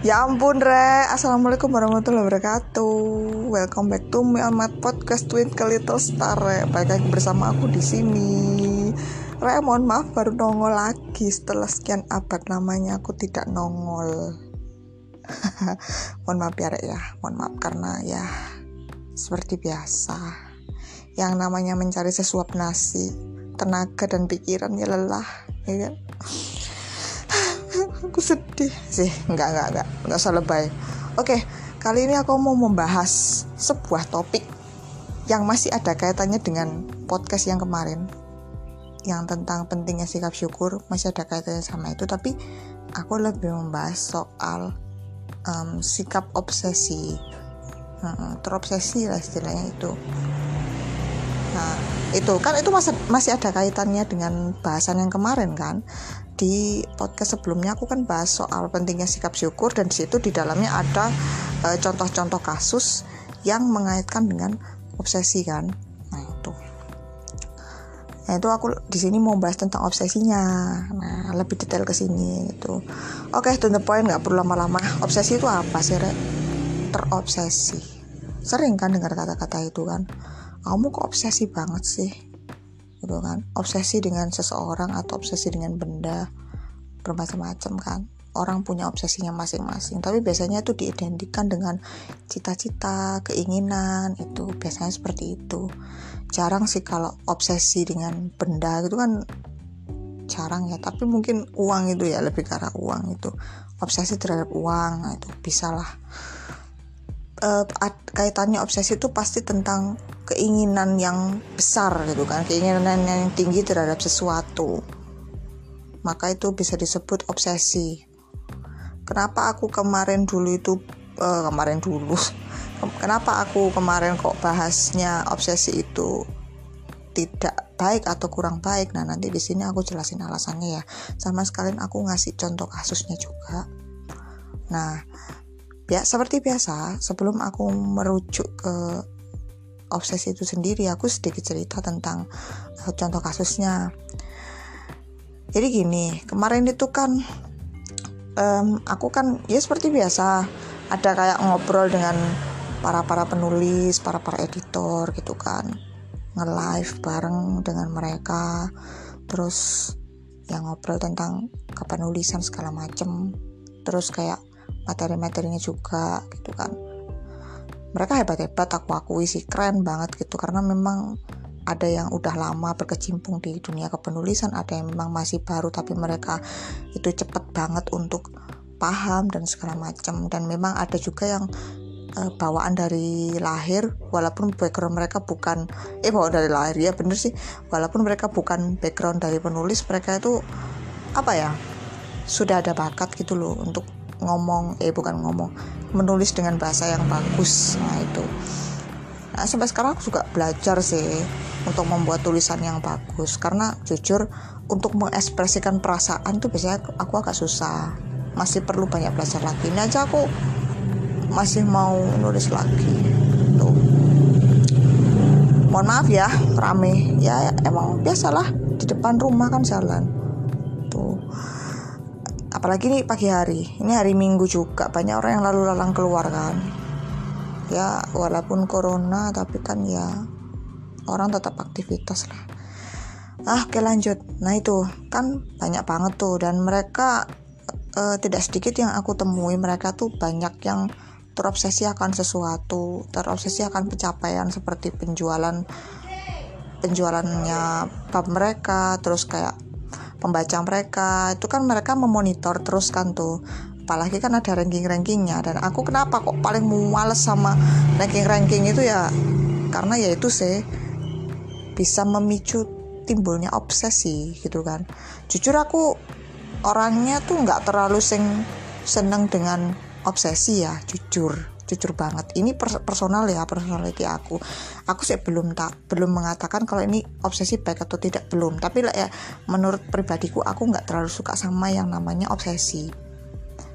Ya ampun re, Assalamualaikum warahmatullahi wabarakatuh. Welcome back to me on my podcast Twinkle Little Star re. Balik lagi bersama aku di sini. Re, mohon maaf baru nongol lagi Setelah sekian abad namanya aku tidak nongol. Mohon maaf ya re ya. Mohon maaf karena ya Seperti biasa. Yang namanya mencari sesuap nasi Tenaga dan pikiran ya lelah Ya kan aku sedih sih. Nggak nggak nggak. Nggak usah lebay oke kali ini aku mau membahas sebuah topik yang masih ada kaitannya dengan podcast yang kemarin. Yang tentang pentingnya sikap syukur masih ada kaitannya sama itu. Tapi aku lebih membahas soal um, sikap obsesi. Hmm, terobsesi lah istilahnya itu nah itu kan itu masih masih ada kaitannya dengan bahasan yang kemarin kan di podcast sebelumnya aku kan bahas soal pentingnya sikap syukur dan situ di dalamnya ada eh, contoh-contoh kasus yang mengaitkan dengan obsesi kan. Nah itu. Nah itu aku di sini mau bahas tentang obsesinya. Nah lebih detail ke sini itu. Oke, to the point nggak perlu lama-lama. Obsesi itu apa sih, Rek? Terobsesi. Sering kan dengar kata-kata itu kan. Kamu kok obsesi banget sih? gitu kan? Obsesi dengan seseorang atau obsesi dengan benda bermacam-macam kan? Orang punya obsesinya masing-masing tapi biasanya itu diidentikan dengan cita-cita keinginan itu biasanya seperti itu. Jarang sih kalau obsesi dengan benda gitu kan jarang ya tapi mungkin uang itu ya lebih arah uang itu. Obsesi terhadap uang nah itu bisalah uh, kaitannya obsesi itu pasti tentang keinginan yang besar gitu kan. Keinginan yang tinggi terhadap sesuatu. Maka itu bisa disebut obsesi. Kenapa aku kemarin dulu itu uh, kemarin dulu? Kenapa aku kemarin kok bahasnya obsesi itu tidak baik atau kurang baik? Nah nanti di sini aku jelasin alasannya ya. Sama sekalian aku ngasih contoh kasusnya juga. Nah ya seperti biasa sebelum aku merujuk ke obsesi itu sendiri aku sedikit cerita tentang uh, contoh kasusnya. Jadi gini kemarin itu kan um, aku kan ya seperti biasa ada kayak ngobrol dengan para para penulis para para editor gitu kan. Nge live bareng dengan mereka terus yang ngobrol tentang kepenulisan segala macem. Terus kayak materi-materinya juga gitu kan. Mereka hebat-hebat aku akui sih keren banget gitu. Karena memang ada yang udah lama berkecimpung di dunia kepenulisan ada yang memang masih baru tapi mereka itu cepet banget untuk paham dan segala macam dan memang ada juga yang uh, bawaan dari lahir walaupun background mereka bukan eh bawa dari lahir ya bener sih. Walaupun mereka bukan background dari penulis mereka itu apa ya sudah ada bakat gitu loh untuk ngomong eh bukan ngomong menulis dengan bahasa yang bagus. Nah itu. Nah sampai sekarang aku juga belajar sih untuk membuat tulisan yang bagus. Karena jujur untuk mengekspresikan perasaan tuh biasanya aku agak susah. Masih perlu banyak belajar lagi. Ini aja aku masih mau nulis lagi tuh mohon maaf ya rame. Ya emang biasalah di depan rumah kan jalan apalagi nih pagi hari. Ini hari minggu juga. Banyak orang yang lalu lalang keluar kan. Ya walaupun corona tapi kan ya orang tetap aktivitas lah. Ah oke lanjut. Nah itu kan banyak banget tuh. Dan mereka uh, tidak sedikit yang aku temui. Mereka tuh banyak yang terobsesi akan sesuatu terobsesi akan pencapaian seperti penjualan penjualannya bab mereka terus kayak pembaca mereka. Itu kan mereka memonitor terus kan tuh. Apalagi kan ada ranking-rankingnya. Dan aku kenapa kok paling males sama ranking-ranking itu ya? Karena ya itu sih bisa memicu timbulnya obsesi gitu kan. Jujur aku orangnya tuh nggak terlalu sing seneng dengan obsesi ya jujur jujur banget. Ini personal ya personality aku. Aku sih belum tak belum mengatakan kalau ini obsesi baik atau tidak belum. Tapi lah ya menurut pribadiku aku nggak terlalu suka sama yang namanya obsesi.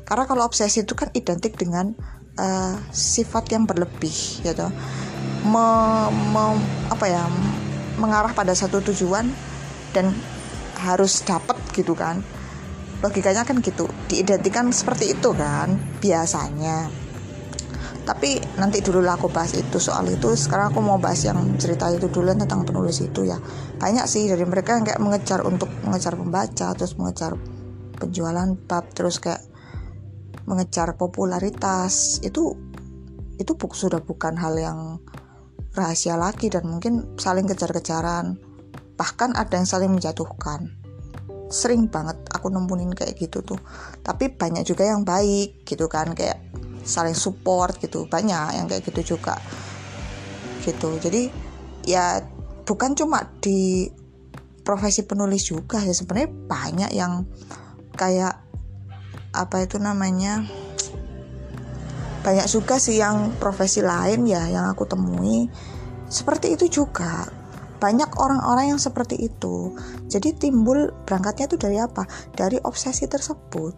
Karena kalau obsesi itu kan identik dengan uh, sifat yang berlebih gitu me, me, apa ya mengarah pada satu tujuan dan harus dapat gitu kan. Logikanya kan gitu diidentikan seperti itu kan biasanya tapi nanti dulu lah aku bahas itu. Soal itu sekarang aku mau bahas yang cerita itu dulu tentang penulis itu ya. Banyak sih dari mereka yang kayak mengejar untuk mengejar pembaca terus mengejar penjualan bab terus kayak mengejar popularitas. Itu itu sudah bukan hal yang rahasia lagi dan mungkin saling kejar-kejaran. Bahkan ada yang saling menjatuhkan. Sering banget aku nempunin kayak gitu tuh. Tapi banyak juga yang baik gitu kan kayak saling support gitu banyak yang kayak gitu juga gitu jadi ya bukan cuma di profesi penulis juga ya sebenarnya banyak yang kayak apa itu namanya banyak juga sih yang profesi lain ya yang aku temui seperti itu juga banyak orang-orang yang seperti itu. Jadi timbul berangkatnya itu dari apa? Dari obsesi tersebut.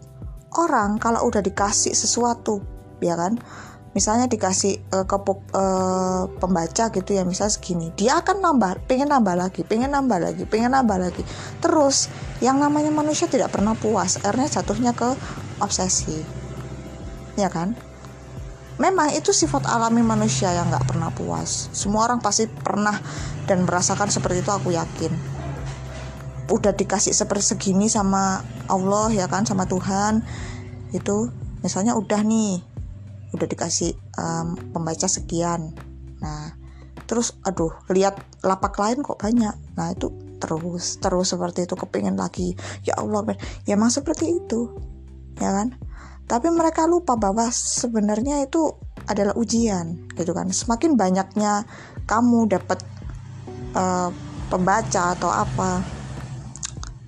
Orang kalau udah dikasih sesuatu, ya kan? Misalnya dikasih uh, ke uh, pembaca gitu ya, misal segini, dia akan nambah, pengen nambah lagi, pengen nambah lagi, pengen nambah lagi. Terus yang namanya manusia tidak pernah puas, akhirnya jatuhnya ke obsesi, ya kan? memang itu sifat alami manusia yang nggak pernah puas semua orang pasti pernah dan merasakan seperti itu aku yakin udah dikasih seperti segini sama Allah ya kan sama Tuhan itu misalnya udah nih udah dikasih um, pembaca sekian. Nah terus aduh lihat lapak lain kok banyak. Nah itu terus terus seperti itu kepingin lagi. Ya Allah ya emang seperti itu ya kan? Tapi mereka lupa bahwa sebenarnya itu adalah ujian gitu kan? Semakin banyaknya kamu dapat uh, pembaca atau apa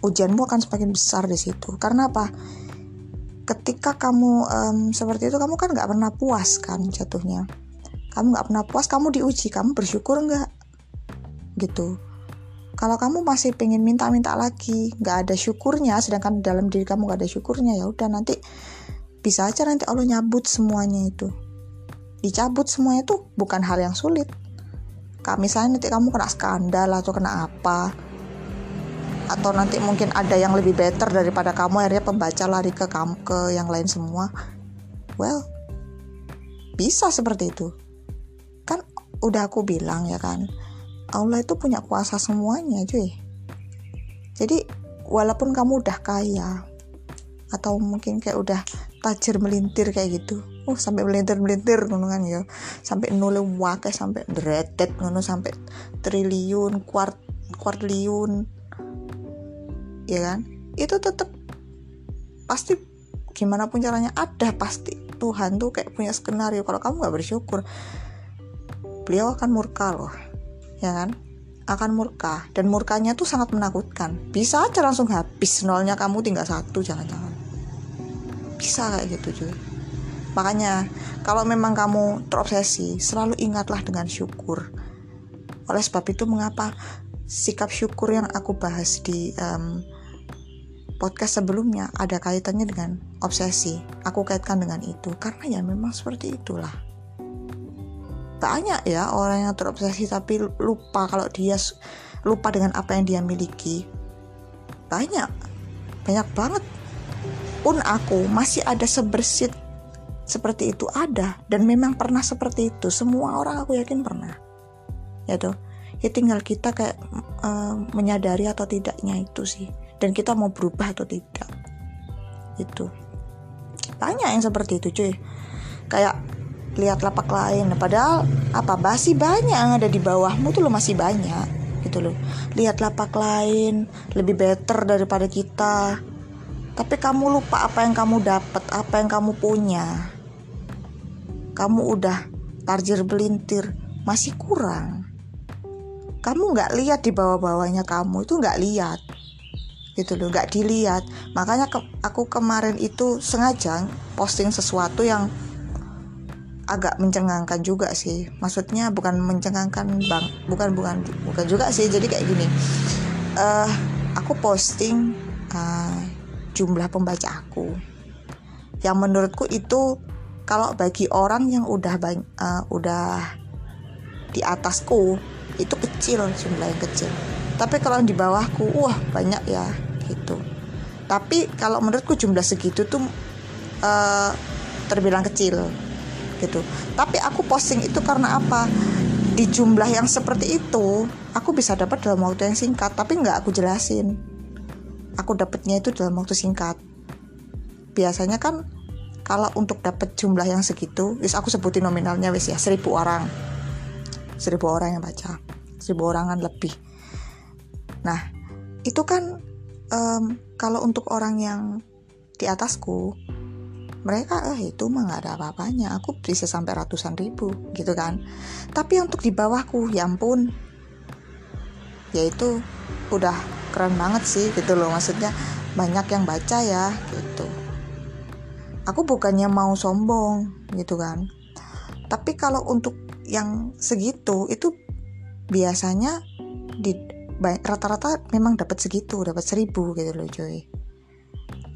ujianmu akan semakin besar di situ. Karena apa ketika kamu um, seperti itu kamu kan nggak pernah puas kan jatuhnya. Kamu nggak pernah puas kamu diuji kamu bersyukur nggak? Gitu. Kalau kamu masih pengen minta-minta lagi nggak ada syukurnya sedangkan dalam diri kamu nggak ada syukurnya ya udah nanti bisa aja nanti Allah nyabut semuanya itu. Dicabut semuanya itu bukan hal yang sulit. Misalnya nanti kamu kena skandal atau kena apa atau nanti mungkin ada yang lebih better daripada kamu akhirnya pembaca lari ke kamu ke yang lain semua. Well bisa seperti itu. Kan udah aku bilang ya kan Allah itu punya kuasa semuanya cuy. Jadi walaupun kamu udah kaya atau mungkin kayak udah tajir melintir kayak gitu oh sampai melintir melintir ngono kan ya sampai nol wakai sampai dretet ngono sampai triliun kuart kuartiliun ya kan? Itu tetap pasti gimana pun caranya ada pasti. Tuhan tuh kayak punya skenario. Kalau kamu nggak bersyukur beliau akan murka loh ya kan? Akan murka. Dan murkanya tuh sangat menakutkan. Bisa aja langsung habis nolnya kamu tinggal satu jangan-jangan. Bisa kayak gitu cuy. Makanya kalau memang kamu terobsesi selalu ingatlah dengan syukur. Oleh sebab itu mengapa sikap syukur yang aku bahas di um, podcast sebelumnya ada kaitannya dengan obsesi. Aku kaitkan dengan itu karena ya memang seperti itulah. Banyak ya orang yang terobsesi tapi lupa kalau dia lupa dengan apa yang dia miliki. Banyak banyak banget. Pun aku masih ada sebersit seperti itu ada dan memang pernah seperti itu. Semua orang aku yakin pernah. Ya tuh ya tinggal kita kayak uh, menyadari atau tidaknya itu sih dan kita mau berubah atau tidak. Itu banyak yang seperti itu cuy. Kayak lihat lapak lain. Padahal apa? Basi banyak yang ada di bawahmu tuh lo masih banyak. Gitu loh. Lihat lapak lain lebih better daripada kita. Tapi kamu lupa apa yang kamu dapat, apa yang kamu punya. Kamu udah tarjir belintir, masih kurang. Kamu nggak lihat di bawah-bawahnya kamu itu nggak lihat, gitu loh, nggak dilihat. Makanya ke, aku kemarin itu sengaja posting sesuatu yang agak mencengangkan juga sih. Maksudnya bukan mencengangkan bang, bukan bukan bukan juga sih. Jadi kayak gini, uh, aku posting. Uh, jumlah pembaca aku yang menurutku itu kalau bagi orang yang udah uh, udah di atasku itu kecil jumlah yang kecil tapi kalau di bawahku wah banyak ya gitu. Tapi kalau menurutku jumlah segitu tuh uh, terbilang kecil gitu. Tapi aku posting itu karena apa? Di jumlah yang seperti itu aku bisa dapat dalam waktu yang singkat tapi nggak aku jelasin. Aku dapatnya itu dalam waktu singkat. Biasanya kan kalau untuk dapat jumlah yang segitu wis aku sebutin nominalnya wis ya seribu orang. Seribu orang yang baca. Seribu orangan lebih nah itu kan um, kalau untuk orang yang di atasku mereka eh itu mah gak ada apa-apanya aku bisa sampai ratusan ribu gitu kan. Tapi untuk di bawahku ya ampun. Ya itu udah keren banget sih gitu loh maksudnya banyak yang baca ya gitu. Aku bukannya mau sombong gitu kan. Tapi kalau untuk yang segitu itu biasanya di rata-rata memang dapat segitu dapat seribu gitu loh cuy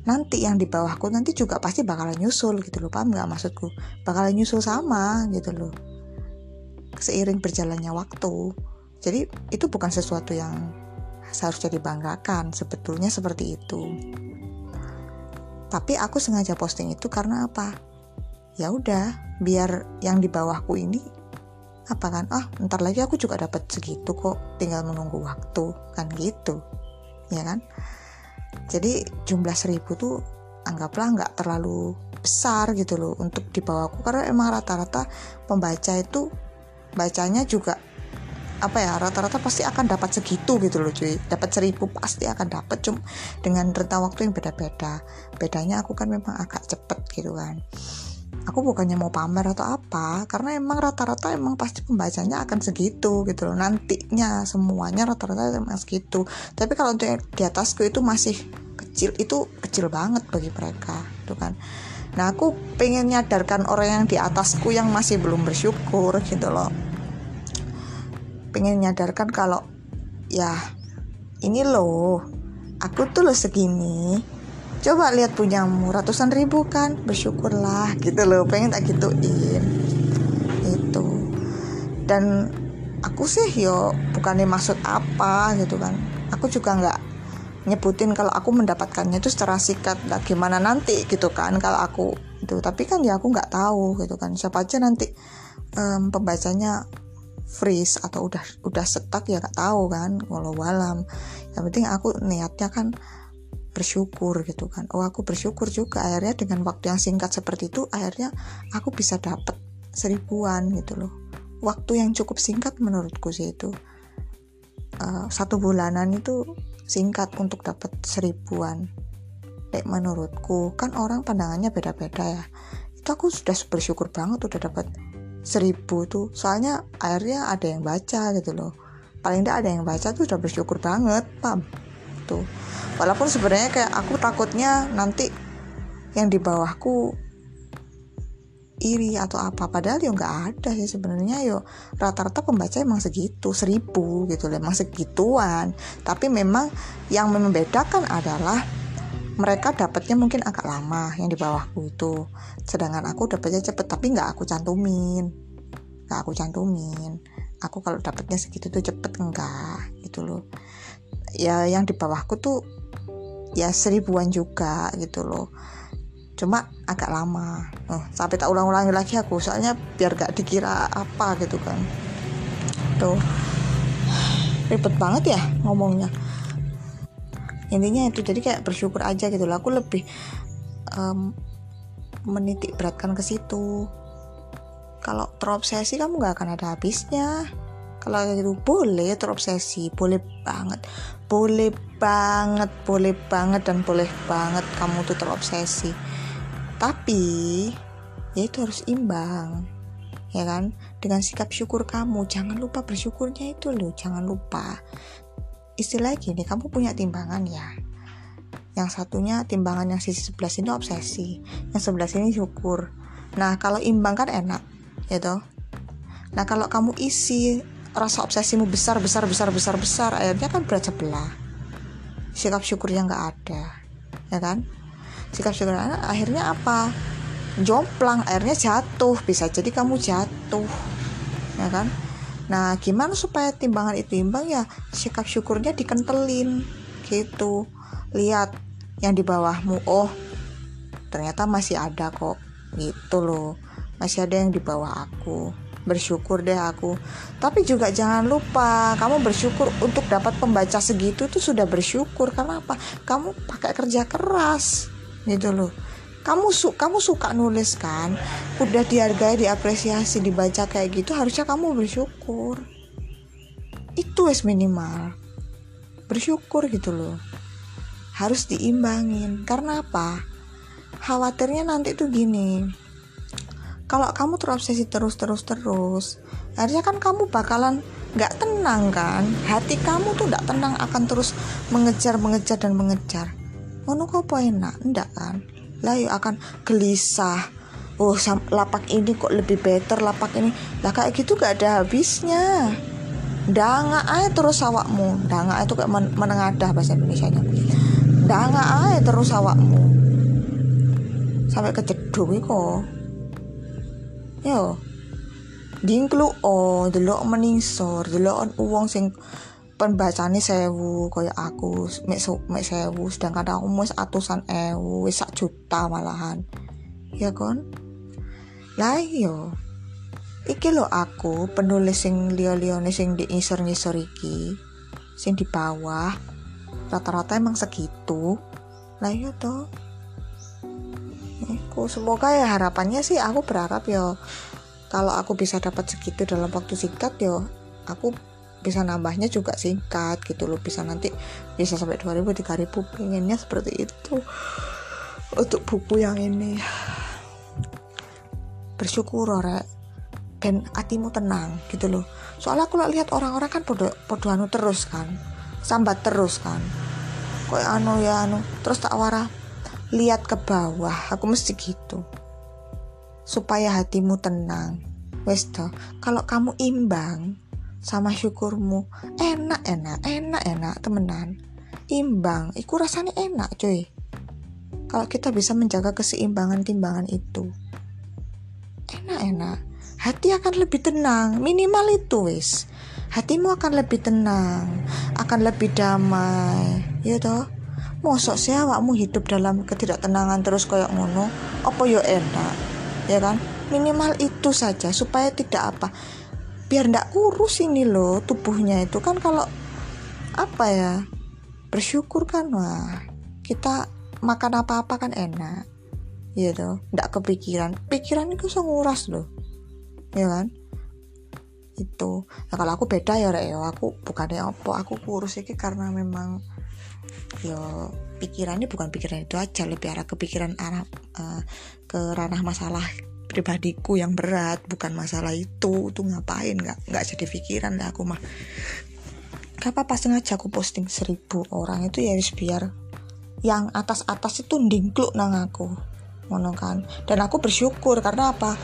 nanti yang di bawahku nanti juga pasti bakalan nyusul gitu loh paham nggak maksudku? Bakalan nyusul sama gitu loh seiring berjalannya waktu. Jadi itu bukan sesuatu yang seharusnya dibanggakan sebetulnya seperti itu. Tapi aku sengaja posting itu karena apa? Ya udah biar yang di bawahku ini apa kan? Ah ntar lagi aku juga dapat segitu kok. Tinggal menunggu waktu. Kan gitu. Ya kan? Jadi jumlah seribu tuh anggaplah nggak terlalu besar gitu loh untuk di bawahku karena emang rata-rata pembaca itu bacanya juga apa ya rata-rata pasti akan dapat segitu gitu loh cuy. Dapat seribu pasti akan dapat. Cuma dengan rentang waktu yang beda-beda. Bedanya aku kan memang agak cepet gitu kan aku bukannya mau pamer atau apa karena emang rata-rata emang pasti pembacanya akan segitu gitu loh. Nantinya semuanya rata-rata emang segitu. Tapi kalau untuk di atasku itu masih kecil itu kecil banget bagi mereka gitu kan. Nah aku pengen nyadarkan orang yang di atasku yang masih belum bersyukur gitu loh. Pengen nyadarkan kalau ya ini loh aku tuh loh segini coba lihat punyamu ratusan ribu kan? Bersyukurlah. Gitu loh pengen tak gituin. Itu dan aku sih yo bukannya maksud apa gitu kan. Aku juga nggak nyebutin kalau aku mendapatkannya itu secara sikat nah, gimana nanti gitu kan kalau aku itu tapi kan ya aku nggak tahu gitu kan. Siapa aja nanti um, pembacanya freeze atau udah udah setak ya nggak tahu kan walau walam yang penting aku niatnya kan bersyukur gitu kan. Oh aku bersyukur juga. Akhirnya dengan waktu yang singkat seperti itu akhirnya aku bisa dapat seribuan gitu loh. Waktu yang cukup singkat menurutku sih itu. Uh, satu bulanan itu singkat untuk dapat seribuan. Kayak menurutku kan orang pandangannya beda-beda ya. Itu aku sudah bersyukur banget udah dapat seribu tuh. Soalnya akhirnya ada yang baca gitu loh. Paling tidak ada yang baca tuh udah bersyukur banget pam tuh walaupun sebenarnya kayak aku takutnya nanti yang di bawahku iri atau apa. Padahal ya nggak ada sih sebenarnya. Yo rata-rata pembaca emang segitu seribu gitu loh. Emang segituan. Tapi memang yang membedakan adalah mereka dapatnya mungkin agak lama yang di bawahku itu. Sedangkan aku dapatnya cepet tapi nggak aku cantumin. Nggak aku cantumin. Aku kalau dapatnya segitu tuh cepet enggak gitu loh ya yang di bawahku tuh ya seribuan juga gitu loh. Cuma agak lama. Oh, sampai tak ulang-ulangi lagi aku soalnya biar gak dikira apa gitu kan. Tuh. Ribet banget ya ngomongnya. Intinya itu jadi kayak bersyukur aja gitu loh. Aku lebih um, menitik beratkan ke situ. Kalau terobsesi kamu gak akan ada habisnya kalau kayak gitu boleh terobsesi. Boleh banget. Boleh banget boleh banget dan boleh banget kamu tuh terobsesi. Tapi ya itu harus imbang ya kan? Dengan sikap syukur kamu. Jangan lupa bersyukurnya itu loh. Jangan lupa. Istilah gini kamu punya timbangan ya. Yang satunya timbangan yang sisi sebelah sini obsesi. Yang sebelah sini syukur. Nah kalau imbang kan enak gitu nah kalau kamu isi rasa obsesimu besar besar besar besar besar. Akhirnya kan berat sebelah. Sikap syukurnya nggak ada ya kan? Sikap syukur akhirnya apa? Jomplang akhirnya jatuh bisa jadi kamu jatuh ya kan? Nah gimana supaya timbangan itu imbang? Ya sikap syukurnya dikentelin gitu. Lihat yang di bawahmu oh ternyata masih ada kok gitu loh. Masih ada yang di bawah aku bersyukur deh aku. Tapi juga jangan lupa kamu bersyukur untuk dapat pembaca segitu tuh sudah bersyukur. Karena apa? Kamu pakai kerja keras gitu loh. Kamu su kamu suka nulis kan? Udah dihargai diapresiasi dibaca kayak gitu harusnya kamu bersyukur. Itu es minimal. Bersyukur gitu loh. Harus diimbangin. Karena apa? Khawatirnya nanti tuh gini kalau kamu terobsesi terus terus terus harusnya kan kamu bakalan nggak tenang kan? Hati kamu tuh nggak tenang akan terus mengejar mengejar dan mengejar. Ngono kok enak? Enggak kan? Lah yuk akan gelisah. Oh lapak ini kok lebih better lapak ini. Lah kayak gitu gak ada habisnya. Danga aja terus awakmu. Danga itu kayak men menengadah bahasa Indonesia nya danga aja terus awakmu. Sampai kejedung kok yo dingklu oh delok meningsor delok uang sing pembacane sewu kaya aku mek mek sewu sedangkan aku wis atusan ewu wis sak juta malahan. Ya kon? Lah iya. Iki lo aku penulis sing sing di ngisor-ngisor iki sing di bawah rata-rata emang segitu. Lah iya toh aku semoga ya harapannya sih aku berharap ya kalau aku bisa dapat segitu dalam waktu singkat ya aku bisa nambahnya juga singkat gitu loh. Bisa nanti bisa sampai 2000 3000 pengennya seperti itu. Untuk buku yang ini. Bersyukur rek. Dan hatimu tenang gitu loh. Soalnya aku lihat orang-orang kan podo podo anu terus kan. Sambat terus kan. Kok anu ya anu terus tak warah lihat ke bawah aku mesti gitu. Supaya hatimu tenang. Wes toh kalau kamu imbang sama syukurmu enak enak enak enak temenan. Imbang iku rasanya enak cuy. Kalau kita bisa menjaga keseimbangan timbangan itu. Enak enak. Hati akan lebih tenang minimal itu wis hatimu akan lebih tenang akan lebih damai ya toh mosok sih awakmu hidup dalam ketidaktenangan terus kayak ngono? Apa yo enak? Ya kan? Minimal itu saja supaya tidak apa. Biar ndak kurus ini loh tubuhnya itu kan kalau apa ya? Bersyukur kan wah kita makan apa-apa kan enak. Gitu ndak kepikiran. Pikiran itu nguras loh ya kan? Itu. Nah, kalau aku beda ya Rek, ya. Aku bukannya apa aku kurus ini karena memang yo pikirannya bukan pikiran itu aja lebih arah kepikiran arah uh, ke ranah masalah pribadiku yang berat bukan masalah itu. Tuh ngapain? Nggak nggak jadi pikiran deh aku mah. Gak apa-apa sengaja aku posting seribu orang itu ya harus biar yang atas-atas itu ndingkluk nang aku. Ngono kan? Dan aku bersyukur karena apa?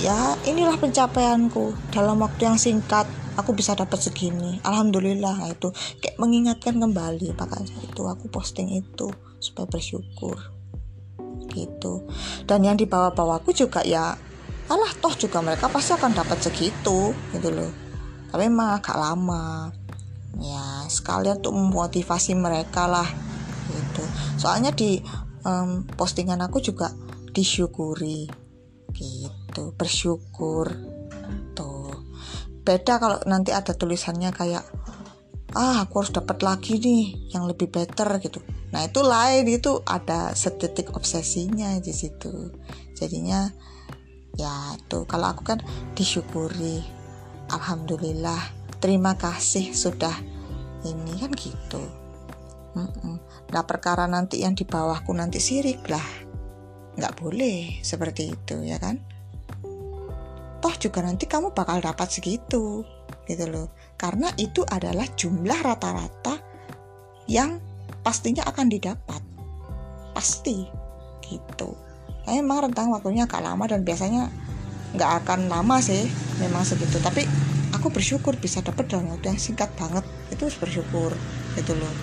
Ya inilah pencapaianku. Dalam waktu yang singkat aku bisa dapat segini. Alhamdulillah nah itu. Kayak mengingatkan kembali makanya itu aku posting itu supaya bersyukur. Gitu. Dan yang dibawa-bawaku juga ya alah toh juga mereka pasti akan dapat segitu gitu loh. Tapi emang agak lama. Ya sekalian untuk memotivasi mereka lah gitu. Soalnya di um, postingan aku juga disyukuri gitu. Bersyukur tuh beda kalau nanti ada tulisannya kayak ah aku harus dapat lagi nih yang lebih better gitu. Nah itu lain itu ada sedetik obsesinya di situ. Jadinya ya tuh kalau aku kan disyukuri. Alhamdulillah terima kasih sudah ini kan gitu. Nah perkara nanti yang di bawahku nanti sirik lah. Nggak boleh seperti itu ya kan toh juga nanti kamu bakal dapat segitu gitu loh. Karena itu adalah jumlah rata-rata yang pastinya akan didapat. Pasti gitu. Nah, memang rentang waktunya agak lama dan biasanya nggak akan lama sih memang segitu. Tapi aku bersyukur bisa dapat dalam waktu yang singkat banget. Itu harus bersyukur gitu loh.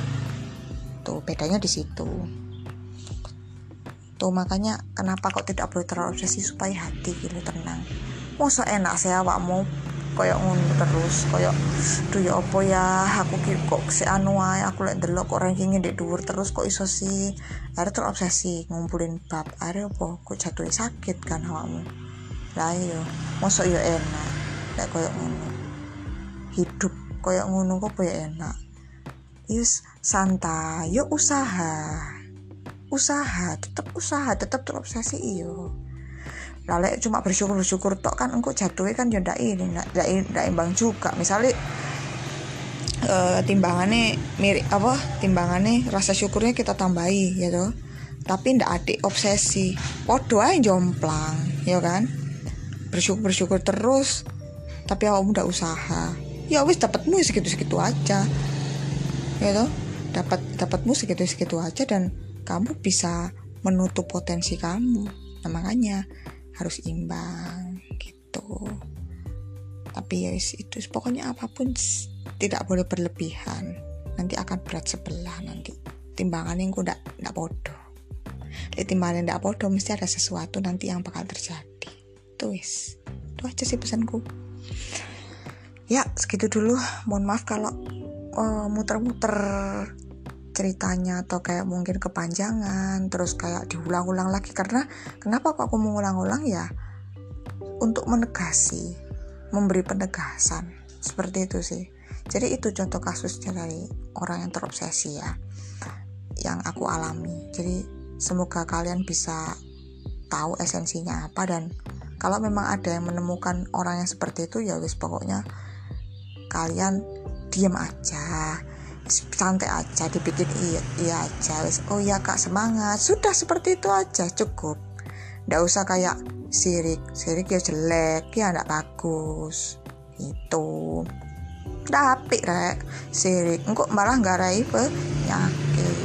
Tuh bedanya di situ. Tuh makanya kenapa kok tidak boleh terlalu obsesi supaya hati gitu tenang mau enak saya awakmu. Koyo ngono terus koyo duh ya apa ya? Aku kok se anu ae aku lek ndelok kok rankingnya ndek dhuwur terus kok iso sih? Akhirnya terobsesi ngumpulin bab. Akhirnya apa? Kok jatuh sakit kan awakmu? Lah iya mosok ya enak. Lek koyo ngono. Hidup koyo ngono kok ya enak? Yus santai yuk usaha. Usaha tetap usaha tetap terobsesi iyo lalu cuma bersyukur bersyukur tok kan engkau jatuhnya kan ya ndak ini ndak imbang juga. Misalnya uh, timbangannya mirip apa timbangannya rasa syukurnya kita tambahi ya tuh tapi ndak ada obsesi. Podo aja jomplang ya kan? Bersyukur bersyukur terus tapi awak muda usaha. Ya wis dapatmu ya segitu segitu aja. Ya tuh dapat dapatmu segitu segitu aja dan kamu bisa menutup potensi kamu. Nah makanya harus imbang gitu. Tapi ya itu pokoknya apa pun tidak boleh berlebihan. Nanti akan berat sebelah nanti. Timbangan yang kuda tidak bodoh. Di timbangan tidak bodoh mesti ada sesuatu nanti yang bakal terjadi. Tuis itu aja sih pesanku. Ya segitu dulu. Mohon maaf kalau uh, muter-muter ceritanya atau kayak mungkin kepanjangan terus kayak diulang-ulang lagi. Karena kenapa kok aku mengulang-ulang ya? Untuk menegasi memberi penegasan. Seperti itu sih. Jadi itu contoh kasusnya dari orang yang terobsesi ya yang aku alami. Jadi semoga kalian bisa tahu esensinya apa dan kalau memang ada yang menemukan orang yang seperti itu ya wis pokoknya kalian diam aja santai aja dibikin iya, iya aja oh iya kak semangat. Sudah seperti itu aja cukup. Ndak usah kayak sirik. Sirik ya jelek ya ndak bagus. Itu tapi rek. Sirik. Engkau malah nggak rai penyakit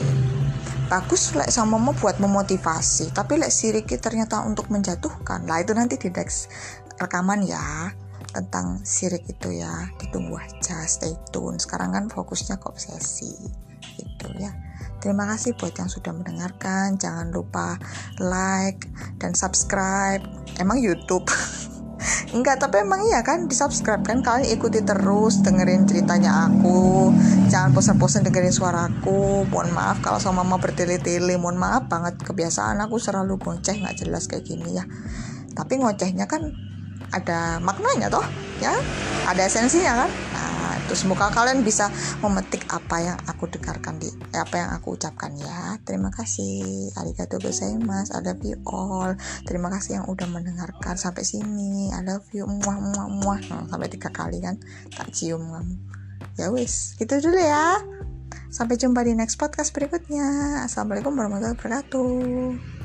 bagus lek sama mau buat memotivasi. Tapi lek sirik ternyata untuk menjatuhkan. Lah itu nanti di next rekaman ya tentang sirik itu ya ditunggu aja stay tune. Sekarang kan fokusnya ke obsesi gitu ya. Terima kasih buat yang sudah mendengarkan. Jangan lupa like dan subscribe. Emang YouTube? Enggak, tapi emang iya kan di subscribe kan kalian ikuti terus dengerin ceritanya aku. Jangan bosan-bosan dengerin suaraku Mohon maaf kalau sama mama bertele-tele. Mohon maaf banget kebiasaan aku selalu ngoceh nggak jelas kayak gini ya. Tapi ngocehnya kan ada maknanya toh ya. Ada esensinya kan? Nah itu semoga kalian bisa memetik apa yang aku dengarkan di eh, apa yang aku ucapkan ya. Terima kasih. Arigato gozaimasu. Love you all. Terima kasih yang udah mendengarkan sampai sini. I love you. Muah muah muah. Nah, sampai tiga kali kan? Tak cium kamu. Ya wis gitu dulu ya. Sampai jumpa di next podcast berikutnya. Assalamualaikum warahmatullahi wabarakatuh